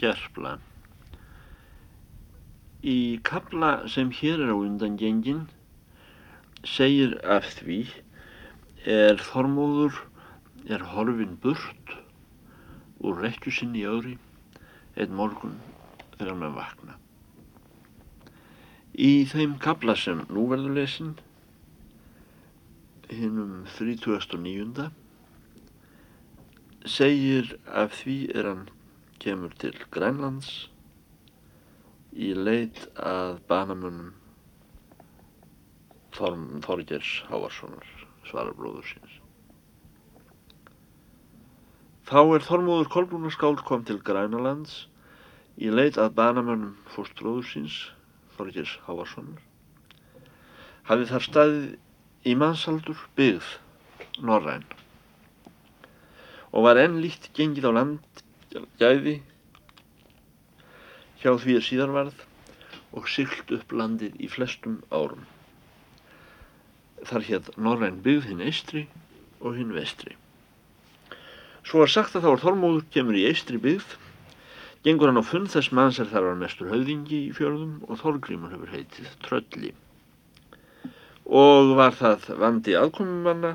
gerfla. Í kabla sem hér er á undan gengin segir af því er Þormóður er horfin burt úr rekju sinni í öðri einn morgun þegar hann vakna. Í þeim kabla sem nú verður lesin hinnum 39. segir af því er hann kemur til Grænlands í leit að banamönnum Þorgers Hávarssonar, svararbróður síns. Þá er Þormóður Kolbrúnarskáld kom til Grænalands í leit að banamönnum fórstbróður síns, Þorgers Hávarssonar. Hafið þar staðið í mannsaldur byggð Norræn og var enn líkt gengið á landgæði hjá því er síðar varð og sylt upp landið í flestum árum. Þar hér Norræn byggð hinn eistri og hinn vestri. Svo er sagt að þá er Þormóður kemur í eistri byggð, gengur hann á fund þess manns er þar var mestur höfðingi í fjörðum og Þorgrímur hefur heitið Trölli. Og var það vandi aðkomumanna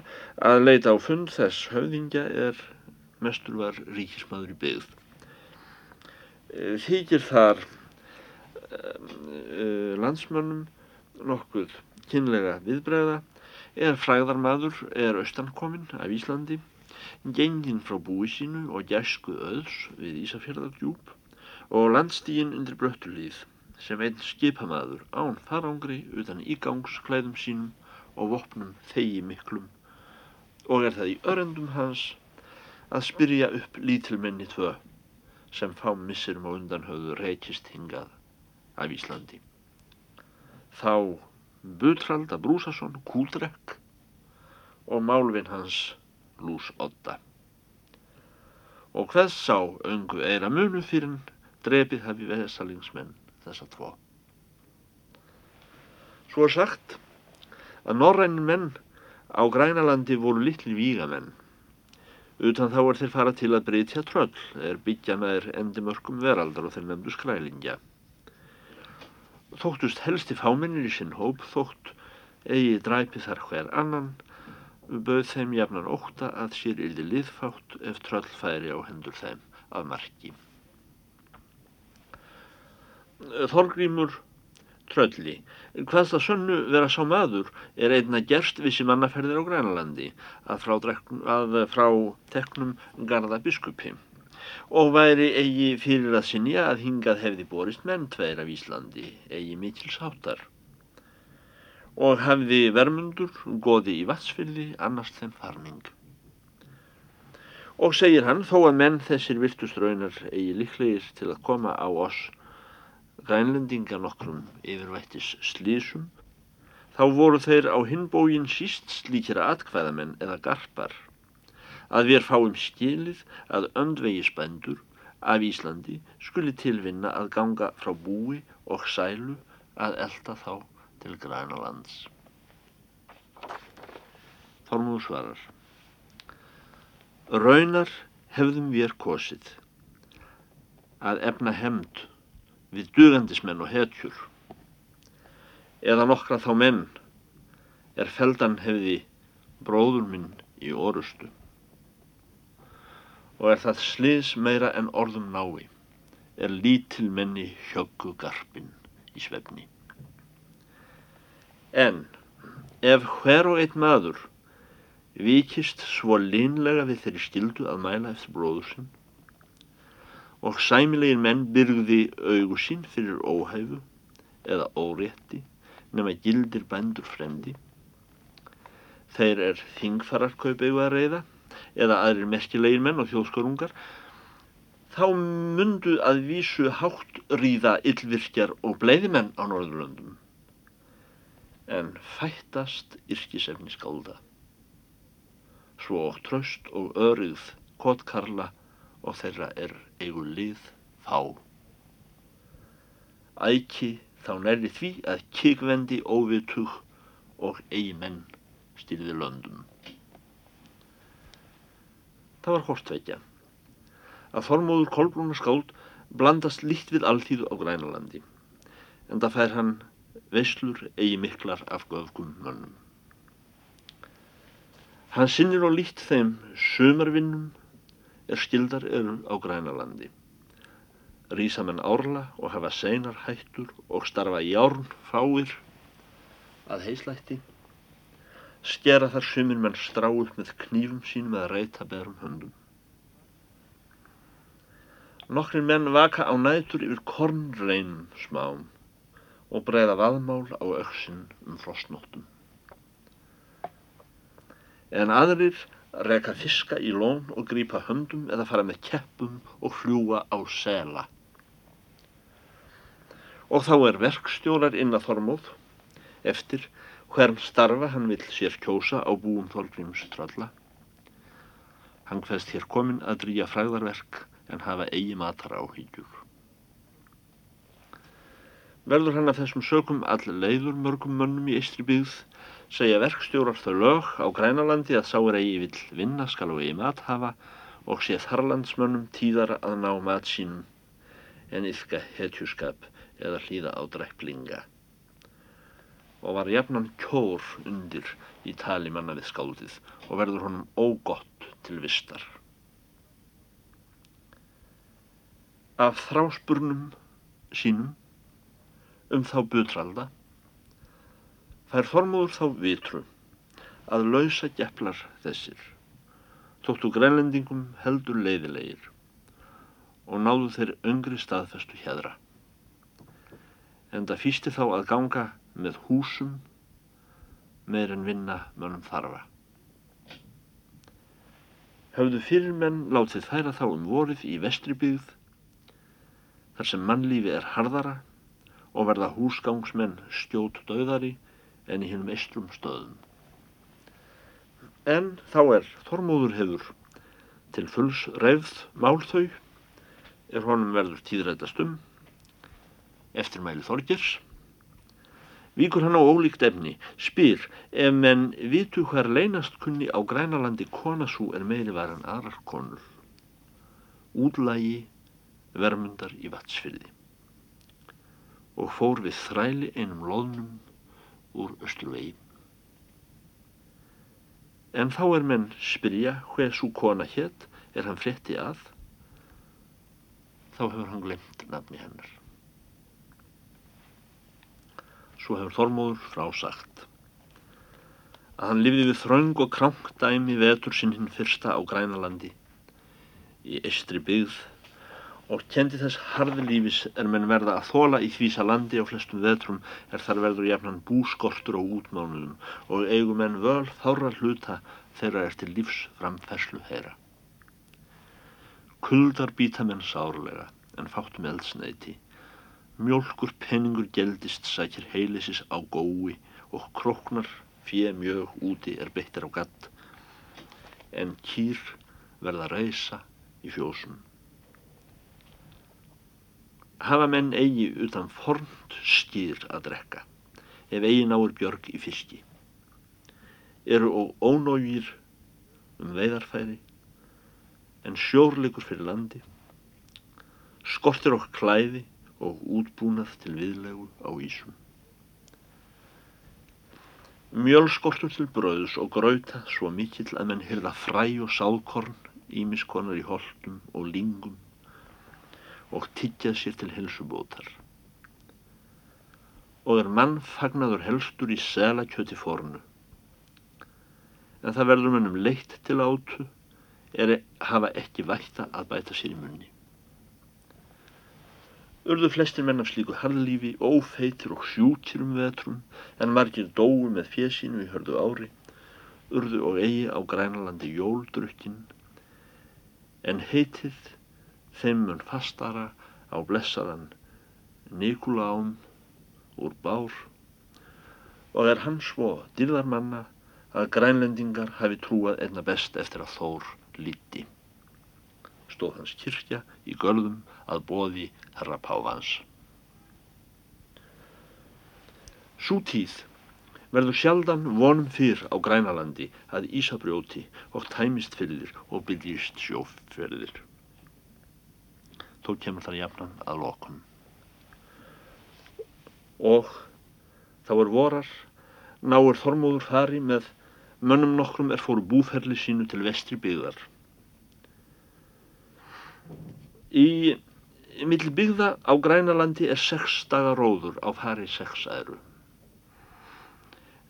að leita á fund þess höfðingja er mestur var ríkismadur í byggð. Eh, þykir þar uh, landsmönnum nokkuð kynlega viðbræða er fræðarmadur er austankominn af Íslandi genginn frá búi sínu og gæsku öðs við Ísafjörðardjúb og landstíginn undir bröttulíð sem einn skipamaður án farangri utan ígangsklæðum sínum og vopnum þegi miklum og er það í örendum hans að spyrja upp lítilmenni tvö sem fá missirum á undan höfðu reykist hingað af Íslandi. Þá Butralda Brúsason Kúldrekk og málvinn hans Lús Odda. Og hvað sá öngu eira munu fyrir drefið hafi vesalingsmenn þessa tvo. Svo er sagt að norrænin menn á Grænalandi voru litli vígamenn Utan þá er þeir fara til að breytja tröll, er byggjana er endimörkum veraldar og þeir nefndu skrælingja. Þóttust helsti fámennir í sinn hóp, þótt eigi dræpi þar hver annan, bauð þeim jafnan óta að sér yldi liðfátt ef tröll færi á hendur þeim af marki. Þorgrímur trölli. Hvað það sönnu vera sá maður? Er einna gerst vissi mannaferðir á Grænalandi að frá, að frá teknum Garða biskupi. Og væri eigi fyrir að sinja að hingað hefði borist menn tveir af Íslandi, eigi mikils háttar. Og hefði vermundur goði í vatsfylli annars þeim farning. Og segir hann, þó að menn þessir virtustraunar eigi líklegir til að koma á oss grænlendinga nokkrum yfirvættis slísum, þá voru þeir á hinbógin síst slíkjara atkvæðamenn eða garpar, að við fáum skilið að öndvegi spændur af Íslandi skuli tilvinna að ganga frá búi og sælu að elda þá til grænalands. Þormúðu svarar Raunar hefðum við kosið að efna hemd við dugandismenn og hetjur. Eða nokkra þá menn er feldan hefði bróður minn í orustu. Og er það sliðs meira en orðum nái er lítil menni hjöggu garpin í svefni. En ef hver og einn maður vikist svo linlega við þeirri skildu að mæla eftir bróður sinn og sæmilegir menn byrgði augu sín fyrir óhæfu eða órétti nema gildir bændur fremdi. Þeir er þingfararkaup eigu að reyða eða aðrir merkilegir menn og þjóðskorungar. Þá mundu að vísu hátt ríða yllvirkjar og bleiðimenn á Norðurlöndum. En fættast yrkisefni skálda. Svo tröst og örið kotkarla og þeirra er eigu lið fá. Æki þá nærri því að kikvendi óvitug og eigi menn styrði löndum. Það var hortveitja að Þormóður Kolbrúnar skáld blandast lít við alþýðu á grænalandi en það fær hann veislur eigi miklar af göfgum mönnum. Hann sinnir og lít þeim sömarvinnum er skildar eru á grænalandi. Rísa menn árla og hafa seinar hættur og starfa járn fáir að heislætti. Skera þar sumir menn strá upp með knífum sínum eða reyta berum höndum. Nokkrin menn vaka á nætur yfir kornreinum smám og breyða vaðmál á auksinn um frostnóttum. En aðrir reka fiska í lón og grípa höndum eða fara með keppum og fljúa á sela. Og þá er verkstjórar inn að Þormóð eftir hvern starfa hann vill sér kjósa á búum Þorgríms trölla. Hann hveðst hér komin að drýja fræðarverk en hafa eigi matar áhyggjur verður hann af þessum sökum all leiður mörgum mönnum í eistri byggð, segja verkstjórar þau lög á grænalandi að sáur eigi vill vinna skal og eigi mat hafa og sé þarlandsmönnum tíðar að ná mat sínum en yfka hetjuskap eða hlýða á drepplinga. Og var jafnan kjór undir í tali manna við skáldið og verður honum ógott til vistar. Af þráspurnum sínum um þá butralda, fær Þormóður þá vitru að lausa gepplar þessir, tóttu grænlendingum heldur leiðilegir og náðu þeir öngri staðfestu hjæðra. En það fýsti þá að ganga með húsum meir en vinna mönnum þarfa. Hafðu fyrir menn látið þæra þá um vorið í vestri byggð þar sem mannlífi er harðara og verða húsgangsmenn stjót döðari en í hinnum eistrum stöðum. En þá er Þormóður hefur til fulls reyfð málþau er honum verður tíðrætast um eftir mæli Þorgers Víkur hann á ólíkt efni, spyr ef menn vitu hver leynast kunni á grænalandi konasú en meiri var en aðrar konur. Útlægi vermundar í vatsfyrði og fór við þræli einum loðnum úr östruvegi. En þá er menn spyrja hver svo kona hétt er hann frétti að, þá hefur hann glemt nafni hennar. Svo hefur Þormóður frásagt að hann lifði við þröng og krankdæmi vetur sinn hinn fyrsta á Grænalandi í eistri byggð og kendi þess harði lífis er menn verða að þóla í þvísa landi á flestum veðtrum er þar verður jafnan búskortur og útmánuðum og eigum menn völ þára hluta þeirra er til lífs framferslu þeirra. Kuldar býta menn sárlega en fátum eldsneiti. Mjölkur penningur geldist sækir heilisis á gói og króknar fjö mjög úti er beittir á gatt en kýr verða reysa í fjósum hafa menn eigi utan fornt skýr að drekka ef eigi náur björg í fiski eru og ónógir um veiðarfæri en sjórleikur fyrir landi. Skortir okk klæði og útbúnað til viðlegu á Ísum. Mjölskortur til bröðs og grauta svo mikill að menn hyrða fræ og sáðkorn ímiskonar í holdum og lingum og tyggjað sér til helsubótar. Og er mann fagnaður helstur í selakjöti fornu. En það verður mannum leitt til átu er hafa ekki vætta að bæta sér í munni. Urðu flestir menn af slíku harðlífi, ófeitir og sjúkir um vetrum, en margir dói með fjesinu í hördu ári, urðu og eigi á grænalandi jóldrukkin, en heitið þeim mun fastara á blessaðan Nikulám úr bár og er hann svo dýrðarmanna að grænlendingar hafi trúað einna best eftir að Þór líti. Stóð hans kirkja í gölðum að bóði herra Pávans. Sú tíð verður sjaldan vonum fyrr á grænalandi að Ísabrjóti og tæmist fyllir og byggjist sjóferðir. Þó kemur þar jafnan að lokum. Og þá er vorar, náir Þormóður fari með mönnum nokkrum er fóru búferli sínu til vestri byggðar. Í milli byggða á Grænalandi er sex daga róður á fari sex æru.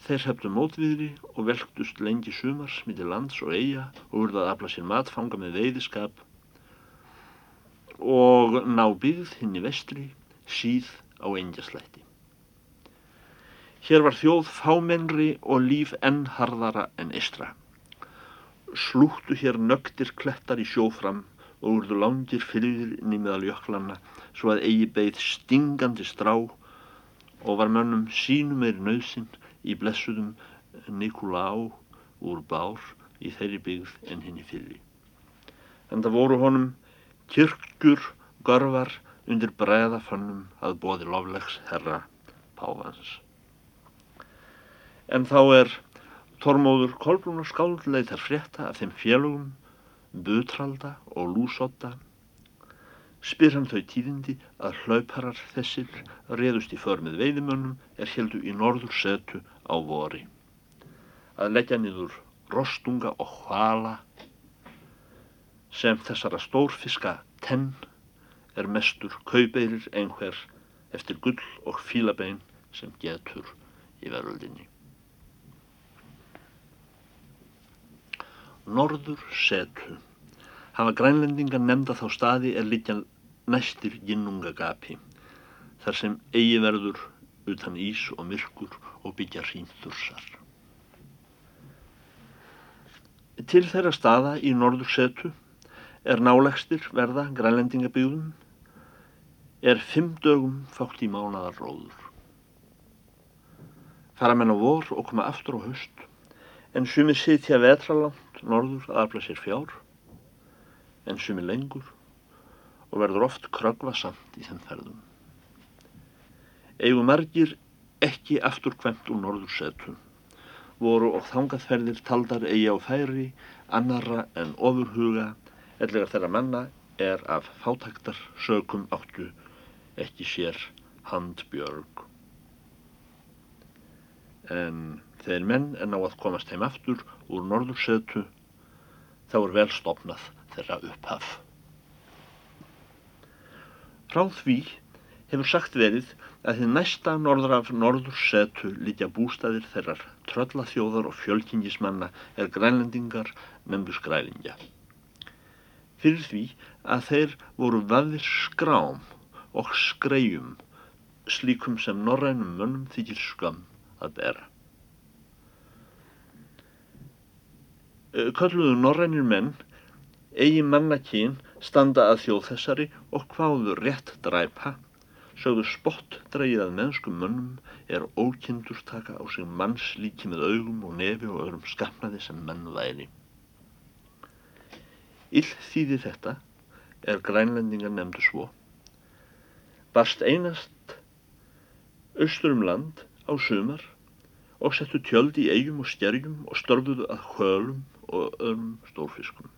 Þeir hefðu mótviðri og velktust lengi sumars millir lands og eiga og urðað að afla sér matfanga með veiðiskap og ná byggð hinn í vestri síð á engjaslætti. Hér var þjóð fámennri og líf enn harðara en eistra. Slúttu hér nögtir klettar í sjófram og urðu langir fyrir inn í meðal jöklanna svo að eigi beigð stingandi strá og var mönnum sínum meiri nöðsinn í blessuðum Nikolá úr bár í þeirri byggð en henni fyrir. En það voru honum kirkjur görvar undir breðafönnum að bóði loflegs herra Pávans. En þá er Tormóður Kolbrún og skáldleið þar frétta af þeim félögum, butralda og lúsotta. Spyr hann þau tíðindi að hlauparar þessir reðust í för með veiðimönnum er heldu í norður setu á vori. Að leggja niður rostunga og hvala sem þessara stórfiska tenn er mestur kaupeirir einhver eftir gull og fílabein sem getur í veröldinni. Norður setu hafa grænlendingar nefnda þá staði er litjan næstir ginnungagapi þar sem eigi verður utan ís og myrkur og byggja hrýnþursar. Til þeirra staða í norður setu er nálegstir verða grænlendingabyggðum er fimm dögum fátt í mánadar róður. Fara menn á vor og koma aftur á höst en sumi sitja vetralangt norður að afla sér fjár en sumi lengur og verður oft krögva samt í þeim ferðum. Egu margir ekki aftur kvemt úr norðursetu voru og þangaðferðir taldar eigi á færi annara en ofurhuga ellegar þeirra manna er af fátæktar sökum áttu ekki sér handbjörg. En þeir menn er ná að komast heim aftur úr norðursetu þá er vel stopnað þeirra upphaf. Frá því hefur sagt verið að þið næsta norður af norðursetu litja bústæðir þeirrar tröllaþjóðar og fjölkingismanna er grænlendingar nefndu skrælingja fyrir því að þeir voru vafðir skrám og skreium slíkum sem norrænum mönnum þykir skam að bera. Kalluðu norrænir menn eigi mannakín standa að þjóð þessari og hvaðu rétt dræpa sögðu spott dreigið að mennskum mönnum er ókindur taka á sig manns líki með augum og nefi og öðrum skapnaði sem menn væri. Ill þýði þetta er grænlendingar nefndu svo. Barst einast austur um land á sumar og settu tjöld í eigum og stjerjum og störfuðu að hölum og öðrum stórfiskum.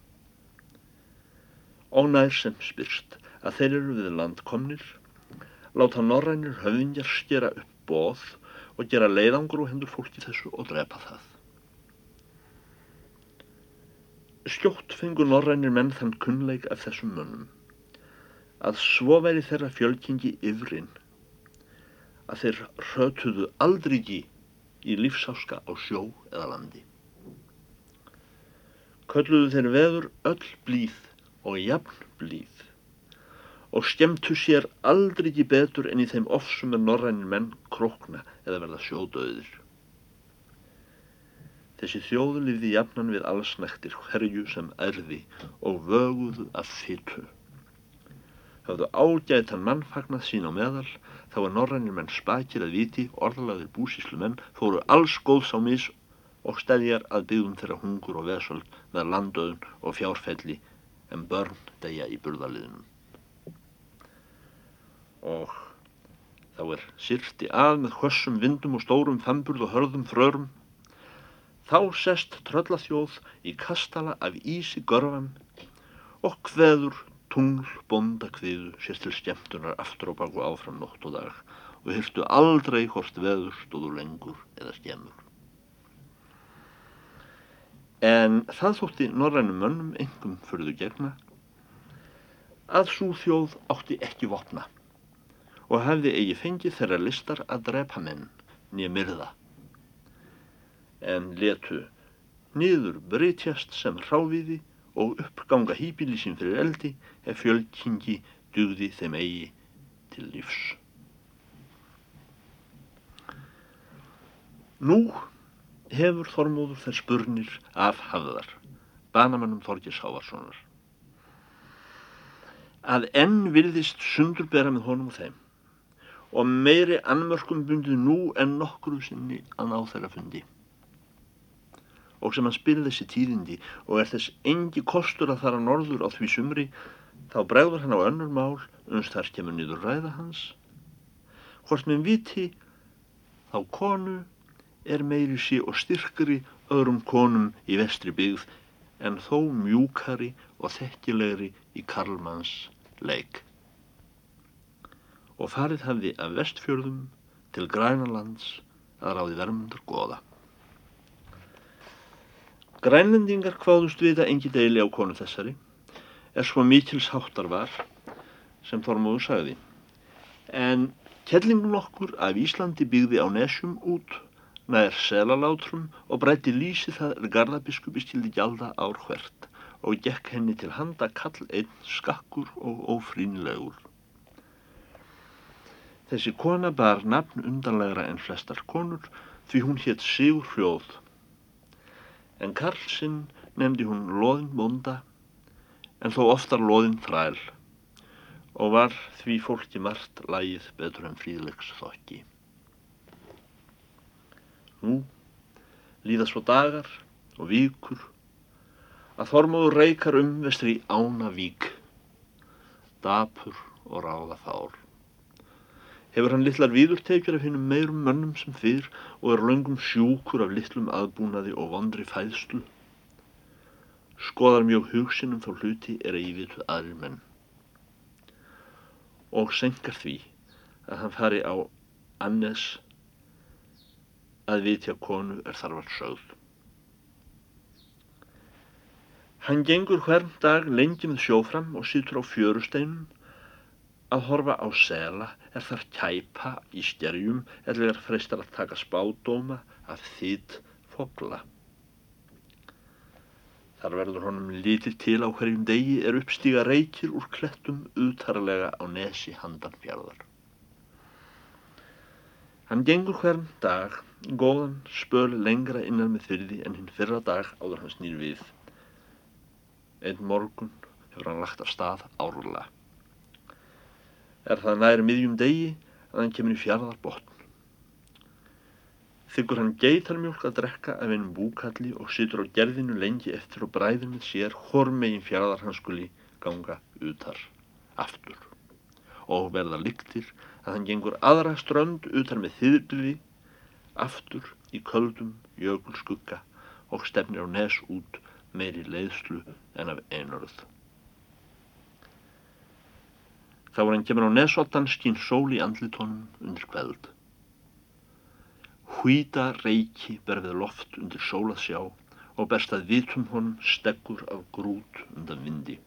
Og nær sem spyrst að þeir eru við landkomnir, láta norrænir höfðingjar skera upp bóð og gera leiðangur og hendur fólki þessu og drepa það. Skjótt fengur norrænir menn þann kunnleik af þessum mönnum að svo væri þeirra fjölkingi yfrin að þeir rötuðu aldrei í lífsáska á sjó eða landi. Kölluðu þeir veður öll blíð og jafn blíð og skemmtu sér aldrei betur en í þeim ofsum er norrænir menn krókna eða verða sjódauðir. Þessi þjóð lifði jafnan við allsnæktir hverju sem erði og vöguðu af fytu. Hafðu ágætan mannfagnað sín á meðal, þá er norrænir menn spakir að viti, orðalaðir búsíslu menn, fóru alls góðs á mis og stæðjar að byggum þeirra hungur og vesöld með landöðun og fjárfelli en börn degja í burðaliðinum. Og þá er sirti að með hvössum vindum og stórum famburð og hörðum frörum Þá sest tröllaþjóð í kastala af ísi görfan og hveður tungl bonda kviðu sér til skemmtunar aftur á baku áfram nótt og dag og hyrstu aldrei hvort veður stóðu lengur eða skemmur. En það þótti norrænum mönnum engum fyrðu gegna að svo þjóð átti ekki vopna og hefði eigi fengið þeirra listar að drepa menn nýja myrða. En letu niður breytjast sem hráviði og uppganga hýbili sín fyrir eldi ef fjölkingi dugði þeim eigi til lífs. Nú hefur Þormóður þær spurnir af hafðar, banamannum Þorgis Hávarssonar, að enn virðist sundurbera með honum og þeim og meiri annmörkum bundið nú en nokkru sinni að ná þeirra fundi. Og sem hann spyrir þessi tíðindi og er þess engi kostur að fara norður á því sumri, þá bregður hann á önnur mál uns þar kemur niður ræða hans. Hvort með viti, þá konu er meiri sí og styrkri öðrum konum í vestri byggð en þó mjúkari og þekkilegri í Karlmanns leik og farið hafði af vestfjörðum til Grænalands að ráði vermundur goða. Grænlendingar hvaðust við að engi deili á konu þessari, er svo mikils háttar var, sem Þormóður sagði. En kellingun okkur af Íslandi byggði á nesjum út, nær selalátrum og breytti lísi það er gardabiskupi stildi gjalda ár hvert og gekk henni til handa kall einn skakkur og ófrínilegur. Þessi kona bar nafn undanlegra en flestar konur því hún hétt Sigur Hrjóð. En Karl sinn nefndi hún loðin bonda en þó oftar loðin þræl og var því fólki margt lægið betur en fríðlegs þokki. Nú líða svo dagar og víkur að Þormóður reykar um vestri ána vík, dapur og ráða þár hefur hann litlar víðurtekjur af hennum meirum mönnum sem fyrr og er löngum sjúkur af litlum aðbúnaði og vondri fæðslu. Skoðar mjög hugsinum þá hluti er að ívitu aðrir menn. Og senkar því að hann fari á annes að vitja konu er þarfart sögð. Hann gengur hvern dag lengi með sjófram og sýtur á fjörusteinum að horfa á sela er þar kæpa í stjerjum eða er freistar að taka spádóma af þýtt fogla. Þar verður honum lítið til á hverjum degi er uppstíga reykir úr klettum utarlega á nesi handan fjörðar. Hann gengur hvern dag góðan spöl lengra innan með þyrði en hinn fyrra dag áður hans nýr við. Einn morgun hefur hann lagt af stað árlega er það nær miðjum degi að hann kemur í fjarðar botn. Þykkur hann geitarmjólk að drekka af einum búkalli og situr á gerðinu lengi eftir og bræðir með sér hormegin fjarðar hans skuli ganga utar aftur og verða lyktir að hann gengur aðra strönd utar með þýðbyrði aftur í köldum jökulskugga og stefnir á nes út meiri leiðslu en af einörð. Þá var hann kemur á nesottan skín sól í andlitónum undir kveld. Hvíta reiki berfið loft undir sól að sjá og berst að vitum honum steggur af grút undan vindi.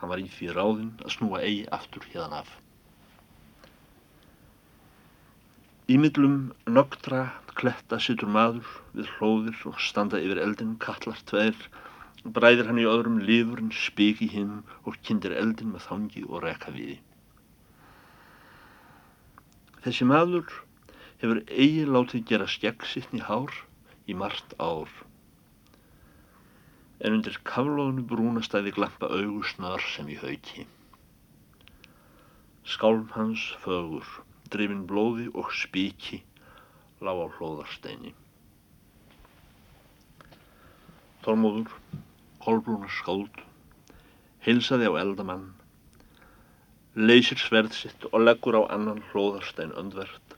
Hann var í því ráðinn að snúa eigi aftur hérna af. Ímillum nögtra kletta sittur maður við hlóðir og standa yfir eldin kallar tveir bræðir hann í öðrum lifurinn spik í hinn og kindir eldin með þangi og reka viði. Þessi maður hefur eigi látið gera skeggsitni hár í margt ár. En undir kaflóðinu brúnastæði glampa augusnar sem í hauki. Skálm hans fögur, drifin blóði og spíki lág á hlóðarsteini. Þormóður Kolbrúnar skáld, hilsaði á eldamann, leysir sverð sitt og leggur á annan hlóðarstein öndvert.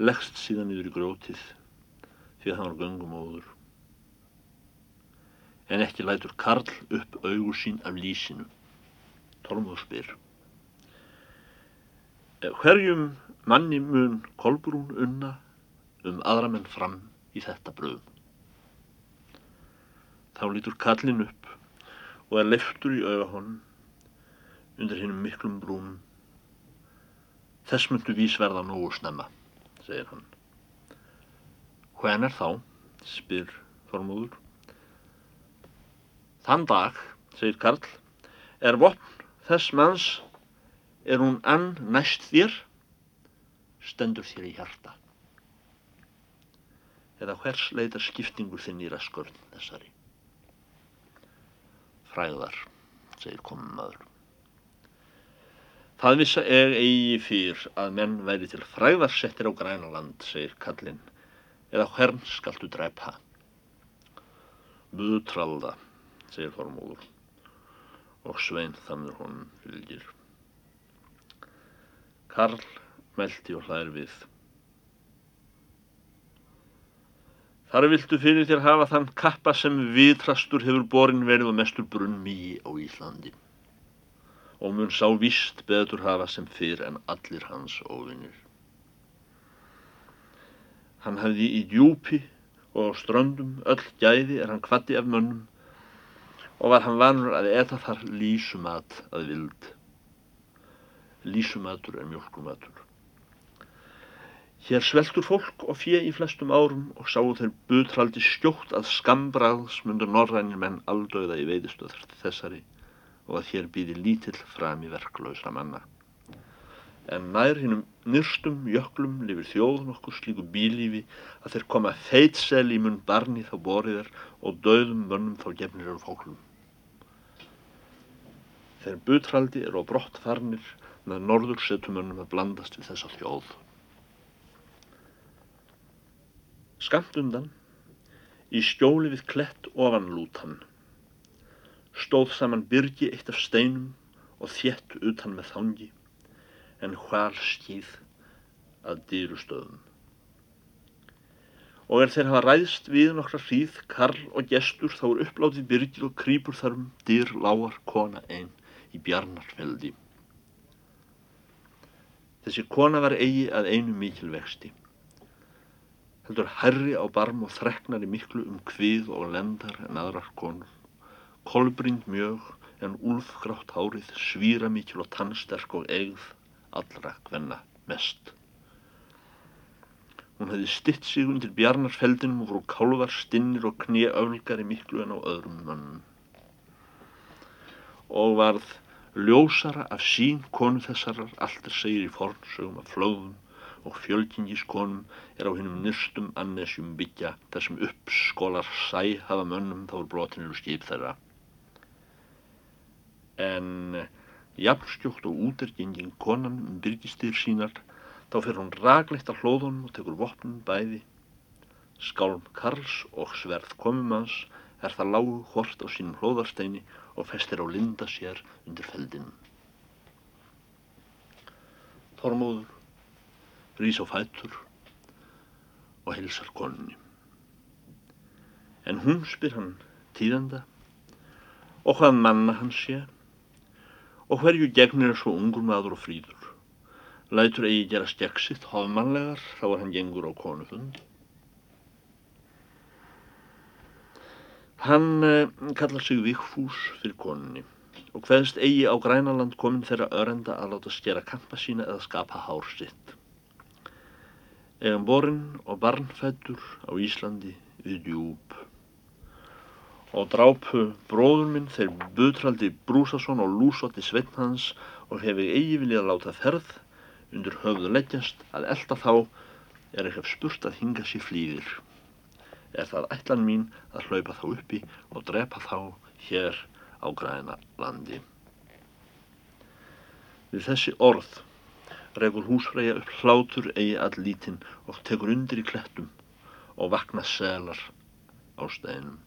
Leggst síðan yfir í grótið því að hann var göngumóður. en ekki lætur Karl upp augu sín af lísinu. Tormóður spyr. Hverjum manni mun Kolbrún unna um aðra menn fram í þetta bröðum? Þá lítur Karlinn upp og er leftur í auga honum undir hinnum miklum brúnum. Þess myndu vís verða nógu snemma, segir hann. Hvern er þá, spyr Þormóður. Þann dag, segir Karl, er vopn þess manns, er hún ann næst þér, stendur þér í hjarta. Eða hvers leitar skiptingur þinn í raskörn þessari? Fræðar, segir komum maður. Það vissa er eigi fyrr að menn væri til fræðarsettir á grænaland, segir kallinn, eða hvern skaltu drepa? Buðtralda, segir Þormóður, og Svein þannig honum fylgir. Karl meldi og hlæðir við. Þar viltu fyrir þér hafa þann kappa sem vitrastur hefur borin verið og mestur brunn mýi á Íslandi og mun sá vist betur hafa sem fyrr en allir hans óvinnir. Hann hafði í djúpi og á ströndum öll gæði er hann kvatti af mönnum og var hann vanur að eta þar lísumat að vild. Lísumatur er mjölkumatur. Hér sveltur fólk og fjö í flestum árum og sáu þeir butraldi skjótt að skambræðs myndur norrænir menn aldauða í veiðistöð þessari og að hér býði lítill fram í verklausra manna. En nær hinnum nyrstum jöklum lifir þjóðun okkur slíku bílífi að þeir koma feitsel í mun barni þá boriðar og döðum mönnum þá gefnir eru fólkum. Þeir butraldi eru á brott farnir með norður setumönnum að blandast við þessa þjóð. Skamt undan, í skjóli við klett ofan lútan, stóð saman byrgi eitt af steinum og þjett utan með þangi, en hval skýð að dýrustöðum. Og er þeir hafa ræðst við nokkra hríð, karl og gestur, þá er upplátið byrgið og krýpur þarum dýr lágar kona einn í bjarnarfeldi. Þessi kona var eigi að einu mikil vexti heldur herri á barm og þreknar í miklu um hvið og lendar en aðrar konur. Kolbrind mjög en úlfgrátt hárið, svíra mikil og tannsterk og eigð, allra hvenna mest. Hún hefði stitt sig undir bjarnarsfeldinum og voru kálvar, stinnir og knieöflgar í miklu en á öðrum mönnum. Og varð ljósara af sín konu þessarar, allt er segir í fornsögum af flöðum, og fjölkingiskonum er á hinnum nyrstum annesjum byggja þar sem uppskólar sæ hafa mönnum þá er brotinir og skip þeirra. En jafnskjókt og út er gengin konan um byrgistýr sínar þá fer hún raglegt að hlóðunum og tekur vopnum bæði. Skálm Karls og sverð komumans er það lágu hort á sínum hlóðarsteini og festir á linda sér undir feldinum. Þormóður rís á fætur og hilsar konunni. En hún spyr hann tíðanda og hvað manna hann sé og hverju gegnir svo ungur maður og fríður. Lætur eigi gera stegsitt hofmannlegar þá er hann gengur á konufund. Hann eh, kallar sig Vigfús fyrir konunni og hveðst eigi á Grænaland komin þeirra örenda að láta skera kampa sína eða skapa hár sitt eigum borinn og barnfættur á Íslandi við djúb. Og drápu bróður minn þeir butraldi Brúsason og lúsoti sveitn hans og hefi eigi viljað láta ferð undir höfðu leggjast að elda þá er eitthvað spurt að hinga sér flýðir. Er það ætlan mín að hlaupa þá uppi og drepa þá hér á græna landi. Við þessi orð regur húsfreyja upp hlátur eigi all lítinn og tekur undir í klettum og vakna selar á steinum.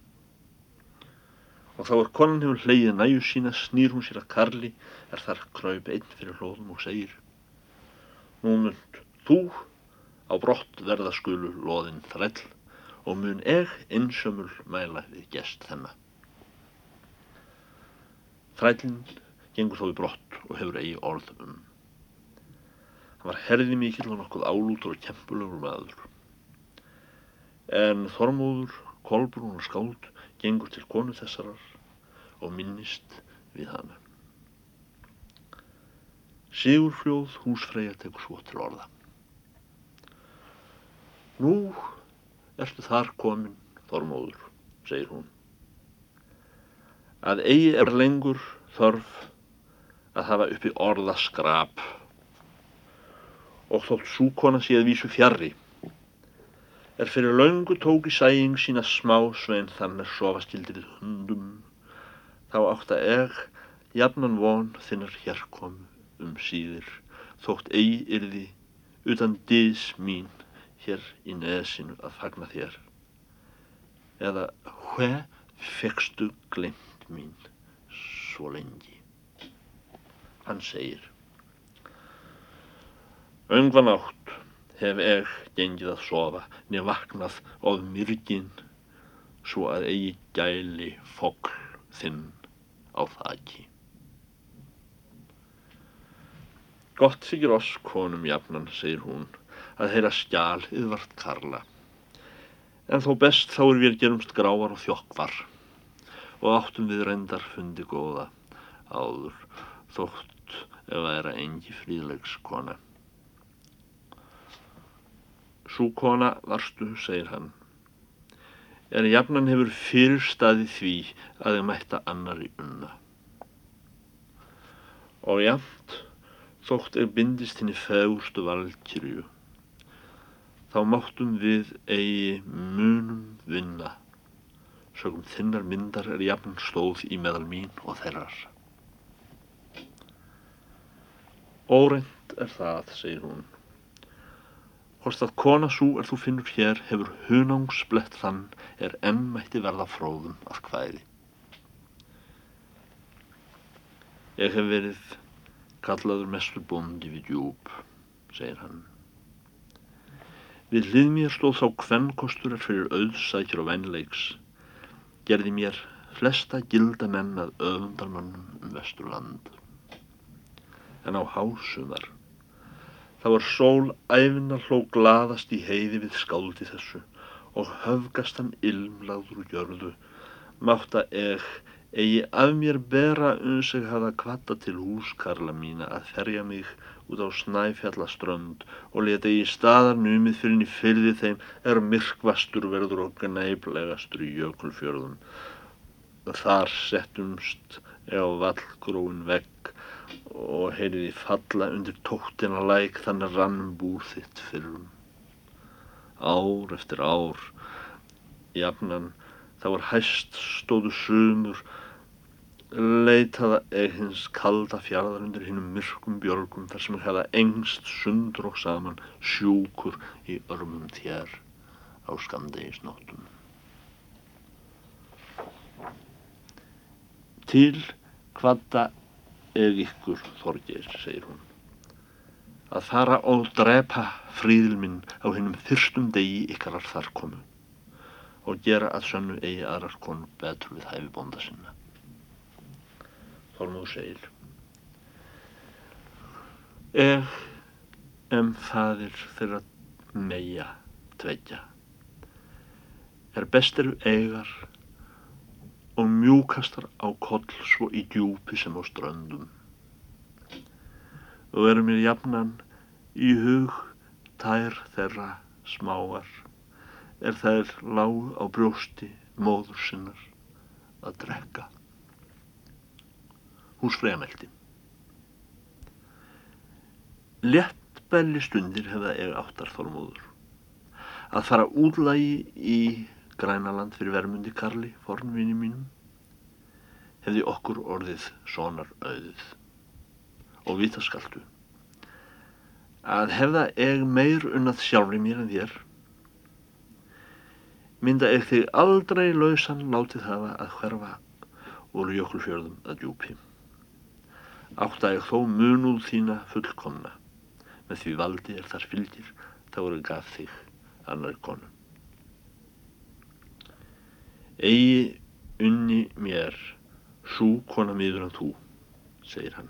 Og þá er konan hefur hleyið næju sína, snýr hún sér að Karli, er þar kraup einn fyrir hlóðum og segir Nú mynd þú á brott verða skulu loðinn þræll og mun eg einsömmul mæla við gest þennan. Þrællinn gengur þó í brott og hefur eigi orð um. Hann var herði mikill og nokkuð álútur og kempulegur maður. En Þormóður, Kolbrún og Skáld gengur til konu þessarar og minnist við hana. Sigurfljóð húsfreyja tekur svo til orða. Nú ertu þar komin, Þormóður, segir hún. Að eigi er lengur þörf að hafa uppi orða skrap og þótt súkona sé að vísu fjarrri er fyrir laungu tók í sæing sína smá svein þannig sofastildrið hundum. Þá átt að eg jafnan von þinnar hérkomu um síðir þótt eigi yrði utan dís mín hér í neðsinu að fagna þér. Eða hve fegstu glemt mín svo lengi? Hann segir Öngvan átt hef eg gengið að sofa nefn vaknað of myrgin svo að eigi gæli fogl þinn á þakki. Gott þykir oss konum jafnan, segir hún, að heyra skjál yðvart karla. En þó best þá er við gerumst gráar og þjokkvar og áttum við reyndar fundi góða áður þótt ef það er að engi fríðlegs kona. Sú kona varstu, segir hann, en jafnan hefur fyrirstaði því að þið mætta annari unna. Og jafnt, þótt er bindist henni fegurstu valkyrju, þá máttum við eigi munum vinna, sögum þinnar myndar er jafn stóð í meðal mín og þeirrar. Óreint er það, segir hún. Hvort að kona svo er þú finnur hér hefur hunangsblett þann er enn mætti verða fróðum að hvæði. Ég hef verið kallaður mestur bondi við djúb, segir hann. Við hlið mér stóð þá kvennkostur er fyrir auðsækjur og venleiks. Gerði mér flesta gilda menn að öfundarmannum um vesturland en á hásumar. Það var sól æfina hló glaðast í heiði við skáldi þessu og höfgast hann ilmlaður úr gjörðu, mátta eg eigi af mér bera uns ég hafa kvata til húskarla mína að ferja mig út á snæfjallaströnd og leta ég staðar numið fyrir henni fyrði þeim er myrkvastur verður og gneiplegastur í jökulfjörðum. Þar settumst á vallgróin vegg og heyriði falla undir tóttina læk þannig rannum búr þitt fyrrum. Ár eftir ár, jafnan, þá var hæst stóðu sumur, leitaða eða hins kalda fjarðar undir hinnum myrkum björgum þar sem hefða engst sundur og saman sjúkur í örmum þér á skamdegisnáttum. Til hvaða eg ykkur, Þorgeir, segir hún, að fara og drepa fríðil minn á hennum fyrstum degi ykkarar þar komu og gera að sönnu eigi aðrar konu betur við hæfi bonda sinna. Þormóð segir, ef em fadir þeirra meia tveggja er bestir eigar og mjúkastar á koll svo í djúpi sem á ströndum. Og er mér jafnan í hug tær þeirra smáar, er þær lág á brjósti móður sinnar að drekka. Húsfregameldi. Lettbelli stundir hefða ég áttar þólmóður. Að fara útlægi í Grænaland fyrir vermundi Karli, fornvinni mínum, hefði okkur orðið sonar auðið og vitaskaltu. Að hefða eg meir unnað sjálfri mér en þér, mynda eg þig aldrei lausan látið hafa að hverfa úr jökulfjörðum að djúpi. Átt að ég þó munuð þína fullkomna, með því valdi er þar fylgir, þá eru gaf þig annar konu eigi unni mér Sú kona miður en þú, segir hann.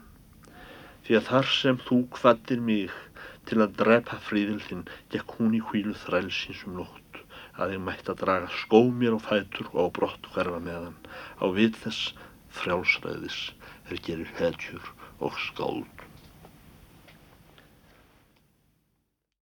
Því að þar sem þú kvattir mig til að drepa fríðil þinn, gekk hún í hvílu þrælsins um nótt, að ég mætti að draga skó mér á fætur og á brott hverfa meðan, á við þess frjálsræðis er gerir hetjur og skáld.